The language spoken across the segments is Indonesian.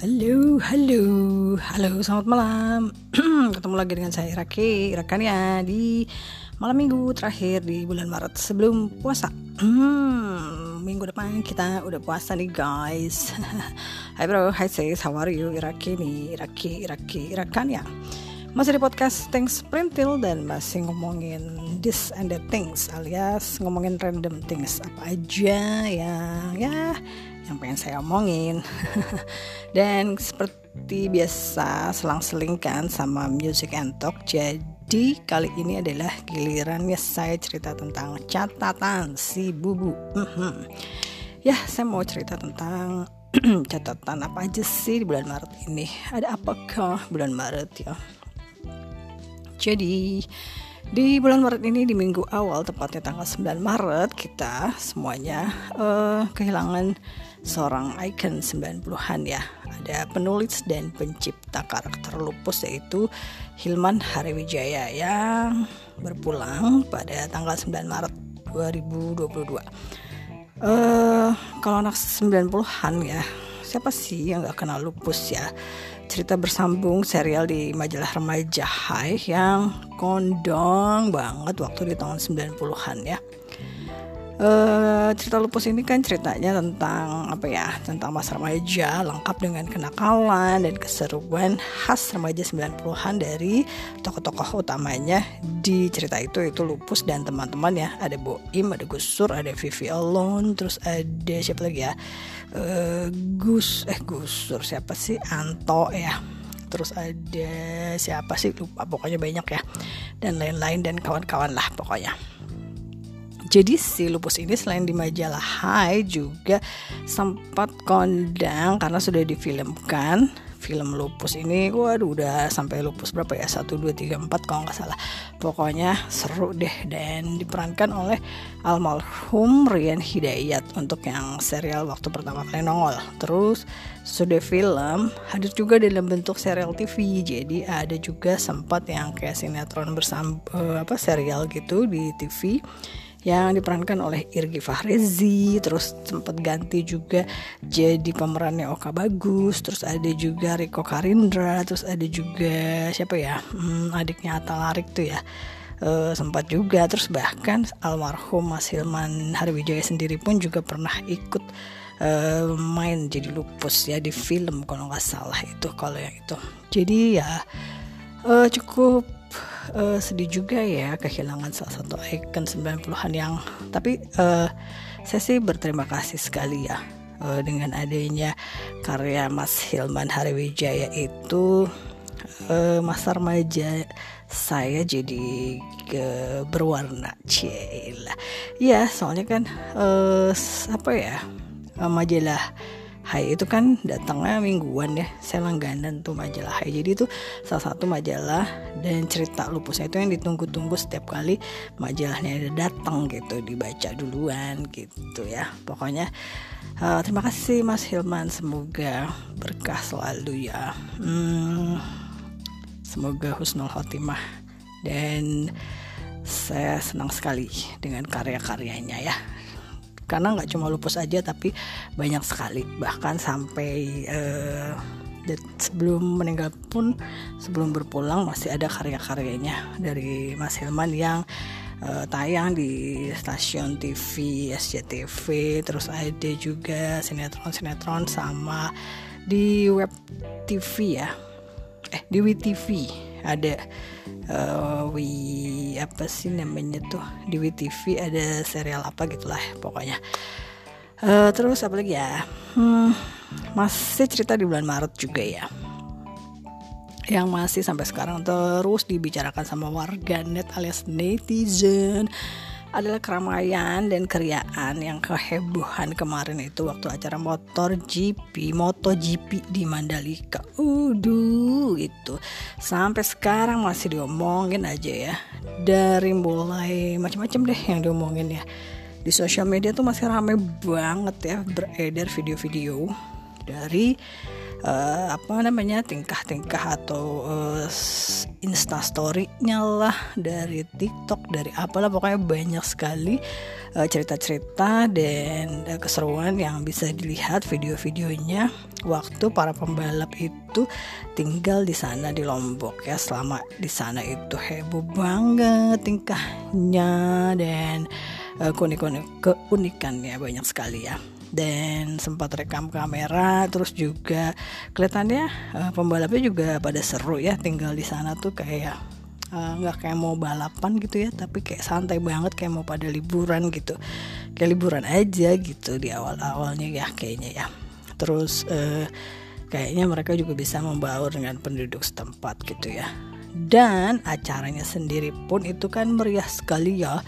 Halo, halo, halo, selamat malam. Ketemu lagi dengan saya Iraki, Irakania di malam minggu terakhir di bulan Maret sebelum puasa. Minggu depan kita udah puasa nih guys. Hai bro, hai sis, how are you? Iraki nih, Iraki, Iraki, Irakania. Masih di podcast Things Printil dan masih ngomongin this and that things alias ngomongin random things apa aja yang ya yang pengen saya omongin. Dan seperti biasa selang-selingkan sama music and talk. Jadi kali ini adalah gilirannya saya cerita tentang catatan si bubu. Mm-hmm. ya saya mau cerita tentang catatan apa aja sih di bulan Maret ini? Ada apakah bulan Maret ya? Jadi di bulan Maret ini di minggu awal tepatnya tanggal 9 Maret kita semuanya uh, kehilangan seorang ikon 90-an ya. Ada penulis dan pencipta karakter lupus yaitu Hilman Hariwijaya yang berpulang pada tanggal 9 Maret 2022. Uh, kalau anak 90-an ya, siapa sih yang gak kenal lupus ya? Cerita bersambung serial di majalah remaja Hai yang kondong banget waktu di tahun 90-an ya Uh, cerita lupus ini kan ceritanya tentang apa ya? Tentang masa remaja lengkap dengan kenakalan dan keseruan khas remaja 90-an dari tokoh-tokoh utamanya. Di cerita itu itu lupus dan teman-teman ya. Ada Boim ada Gusur ada Vivi Alone terus ada siapa lagi ya? Uh, Gus eh Gusur siapa sih? Anto ya. Terus ada siapa sih? Lupa pokoknya banyak ya. Dan lain-lain dan kawan-kawan lah pokoknya jadi si lupus ini selain di majalah Hai juga sempat kondang karena sudah difilmkan. Film lupus ini waduh udah sampai lupus berapa ya? 1 2 3 4 kalau nggak salah. Pokoknya seru deh. Dan diperankan oleh almarhum Rian Hidayat untuk yang serial waktu pertama kali nongol. Terus sudah film hadir juga dalam bentuk serial TV jadi ada juga sempat yang kayak sinetron bersama uh, apa serial gitu di TV yang diperankan oleh Irgi Fahrezi terus sempat ganti juga jadi pemerannya Oka Bagus terus ada juga Riko Karindra terus ada juga siapa ya hmm, adiknya Atta Larik tuh ya uh, sempat juga terus bahkan almarhum Mas Hilman Harwijaya sendiri pun juga pernah ikut uh, main jadi lupus ya di film kalau nggak salah itu kalau yang itu. Jadi ya uh, cukup uh, sedih juga ya kehilangan salah satu ikon 90-an yang tapi uh, saya sih berterima kasih sekali ya uh, dengan adanya karya Mas Hilman Hariwijaya itu uh, masa remaja saya jadi ke berwarna cila ya soalnya kan uh, apa ya majalah Hai itu kan datangnya mingguan ya. Saya langganan tuh majalah Hai. Jadi itu salah satu majalah dan cerita lupusnya itu yang ditunggu-tunggu setiap kali majalahnya ada datang gitu dibaca duluan gitu ya. Pokoknya uh, terima kasih Mas Hilman. Semoga berkah selalu ya. Hmm, semoga husnul khotimah. Dan saya senang sekali dengan karya-karyanya ya karena nggak cuma lupus aja tapi banyak sekali. Bahkan sampai uh, sebelum meninggal pun sebelum berpulang masih ada karya-karyanya dari Mas Hilman yang uh, tayang di stasiun TV SCTV terus ada juga sinetron-sinetron sama di web TV ya. Eh di WTV ada uh, wi apa sih namanya tuh? Di WTV ada serial apa gitulah pokoknya. Uh, terus apa lagi ya? Hmm, masih cerita di bulan Maret juga ya. Yang masih sampai sekarang terus dibicarakan sama warganet alias netizen adalah keramaian dan keriaan yang kehebohan kemarin itu waktu acara motor GP, MotoGP di Mandalika. Uduh, itu sampai sekarang masih diomongin aja ya. Dari mulai macam-macam deh yang diomongin ya. Di sosial media tuh masih rame banget ya beredar video-video dari uh, apa namanya tingkah-tingkah atau uh, instastorynya lah dari TikTok dari apalah pokoknya banyak sekali uh, cerita-cerita dan uh, keseruan yang bisa dilihat video-videonya. Waktu para pembalap itu tinggal di sana di Lombok ya. Selama di sana itu heboh banget tingkahnya dan uh, keunikannya banyak sekali ya dan sempat rekam kamera terus juga kelihatannya uh, pembalapnya juga pada seru ya tinggal di sana tuh kayak eh, nggak uh, kayak mau balapan gitu ya tapi kayak santai banget kayak mau pada liburan gitu. Kayak liburan aja gitu di awal awalnya ya kayaknya ya. Terus uh, kayaknya mereka juga bisa membaur dengan penduduk setempat gitu ya. Dan acaranya sendiri pun itu kan meriah sekali ya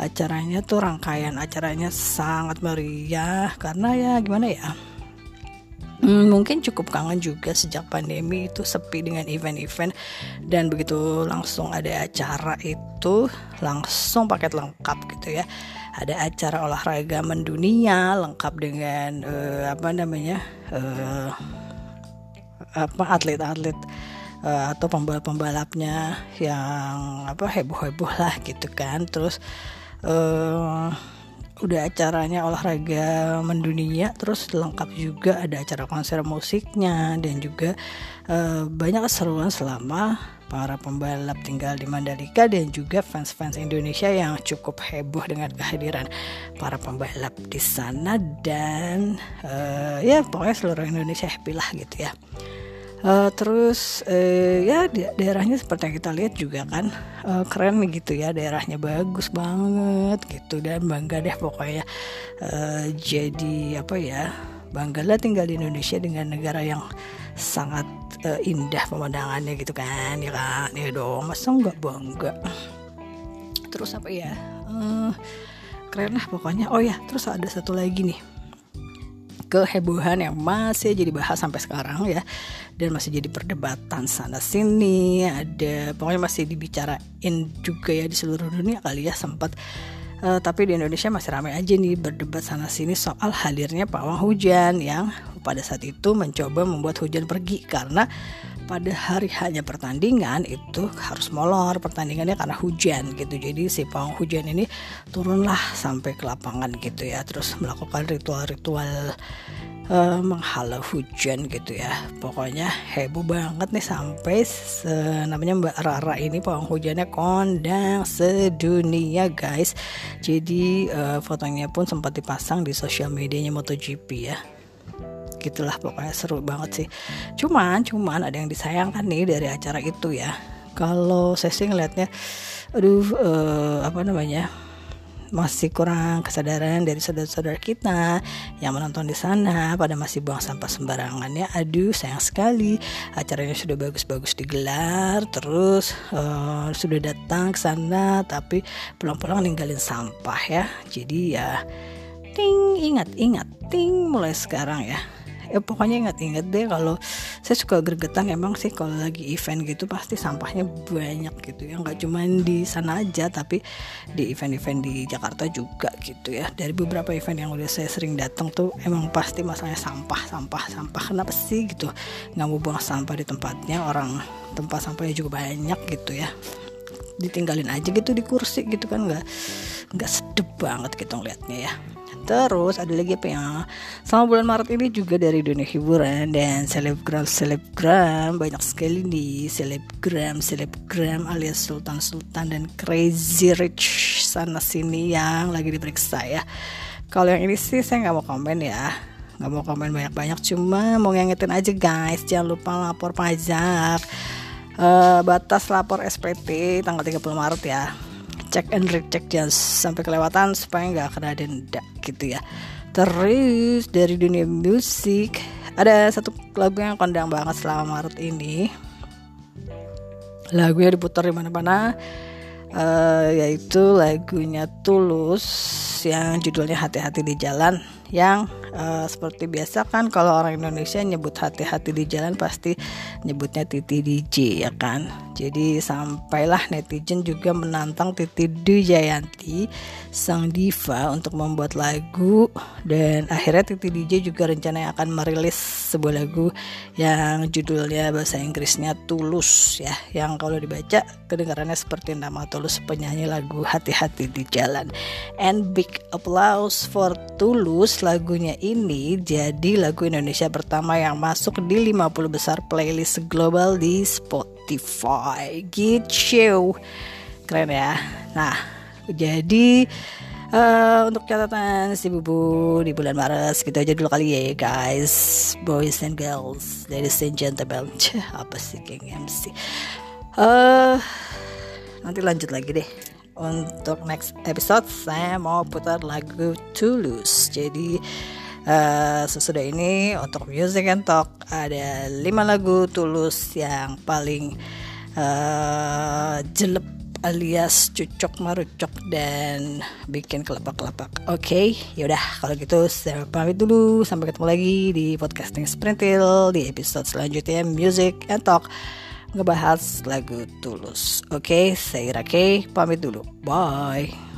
acaranya tuh rangkaian acaranya sangat meriah. Karena ya gimana ya? Hmm, mungkin cukup kangen juga sejak pandemi itu sepi dengan event-event. Dan begitu langsung ada acara itu langsung paket lengkap gitu ya. Ada acara olahraga mendunia lengkap dengan uh, apa namanya uh, apa atlet-atlet uh, atau pembalap-pembalapnya yang apa heboh-heboh lah gitu kan. Terus uh, udah acaranya olahraga mendunia terus lengkap juga ada acara konser musiknya dan juga uh, banyak keseruan selama para pembalap tinggal di Mandalika dan juga fans-fans Indonesia yang cukup heboh dengan kehadiran para pembalap di sana dan uh, ya pokoknya seluruh Indonesia happy lah gitu ya Uh, terus uh, ya da daerahnya seperti yang kita lihat juga kan uh, keren gitu ya daerahnya bagus banget gitu dan bangga deh pokoknya uh, jadi apa ya banggalah tinggal di Indonesia dengan negara yang sangat uh, indah pemandangannya gitu kan ya kan? Ya dong masa nggak bangga? Terus apa ya uh, keren lah pokoknya. Oh ya terus ada satu lagi nih kehebohan yang masih jadi bahas sampai sekarang ya. Dan masih jadi perdebatan sana sini ada pokoknya masih dibicarain juga ya di seluruh dunia kali ya sempat. Uh, tapi di Indonesia masih ramai aja nih berdebat sana sini soal hadirnya pawang hujan yang pada saat itu mencoba membuat hujan pergi karena pada hari hanya pertandingan itu harus molor pertandingannya karena hujan gitu. Jadi si pawang hujan ini turunlah sampai ke lapangan gitu ya. Terus melakukan ritual-ritual uh, menghalau hujan gitu ya. Pokoknya heboh banget nih sampai se namanya Mbak Rara ini pawang hujannya kondang sedunia guys. Jadi uh, fotonya pun sempat dipasang di sosial medianya MotoGP ya gitulah pokoknya seru banget sih. Cuman cuman ada yang disayangkan nih dari acara itu ya. Kalau saya sih ngeliatnya aduh uh, apa namanya masih kurang kesadaran dari saudara-saudara kita yang menonton di sana pada masih buang sampah sembarangan ya. Aduh sayang sekali. Acaranya sudah bagus-bagus digelar terus uh, sudah datang ke sana tapi pulang-pulang ninggalin sampah ya. Jadi ya ting ingat ingat ting mulai sekarang ya ya pokoknya ingat-ingat deh kalau saya suka gregetan emang sih kalau lagi event gitu pasti sampahnya banyak gitu ya. Nggak cuma di sana aja tapi di event-event di Jakarta juga gitu ya. Dari beberapa event yang udah saya sering datang tuh emang pasti masalahnya sampah sampah sampah. Kenapa sih gitu? Nggak mau buang sampah di tempatnya orang tempat sampahnya juga banyak gitu ya. Ditinggalin aja gitu di kursi gitu kan nggak nggak sedep banget gitu ngeliatnya ya Terus ada lagi apa yang selama bulan Maret ini juga dari dunia hiburan dan selebgram selebgram banyak sekali nih selebgram selebgram alias sultan sultan dan crazy rich sana sini yang lagi diperiksa ya. Kalau yang ini sih saya nggak mau komen ya. Nggak mau komen banyak-banyak cuma mau ngingetin aja guys. Jangan lupa lapor pajak. Uh, batas lapor SPT tanggal 30 Maret ya cek and recheck jangan sampai kelewatan supaya nggak kena denda gitu ya. Terus dari dunia musik ada satu lagu yang kondang banget selama Maret ini. Lagunya diputar di mana-mana uh, yaitu lagunya Tulus yang judulnya Hati-hati di Jalan yang uh, seperti biasa kan kalau orang Indonesia nyebut hati-hati di jalan pasti nyebutnya Titi DJ ya kan? Jadi sampailah netizen juga menantang Titi Jayanti sang diva untuk membuat lagu. Dan akhirnya Titi DJ juga rencananya akan merilis sebuah lagu yang judulnya bahasa Inggrisnya Tulus ya. Yang kalau dibaca kedengarannya seperti nama Tulus penyanyi lagu Hati-hati di Jalan. And big applause for Tulus lagunya ini jadi lagu Indonesia pertama yang masuk di 50 besar playlist global di Spotify. Gitu. Keren ya. Nah jadi uh, untuk catatan si bubu di bulan Maret gitu aja dulu kali ya guys. Boys and girls ladies and gentlemen. Apa sih geng MC uh, nanti lanjut lagi deh untuk next episode saya mau putar lagu Tulus jadi uh, sesudah ini untuk music and talk ada lima lagu Tulus yang paling uh, jelek alias cucok marucok dan bikin kelepak-kelepak. Oke, okay, yaudah kalau gitu saya pamit dulu. Sampai ketemu lagi di podcasting Sprintil di episode selanjutnya Music and Talk ngebahas lagu Tulus. Oke, okay, saya Rake pamit dulu. Bye.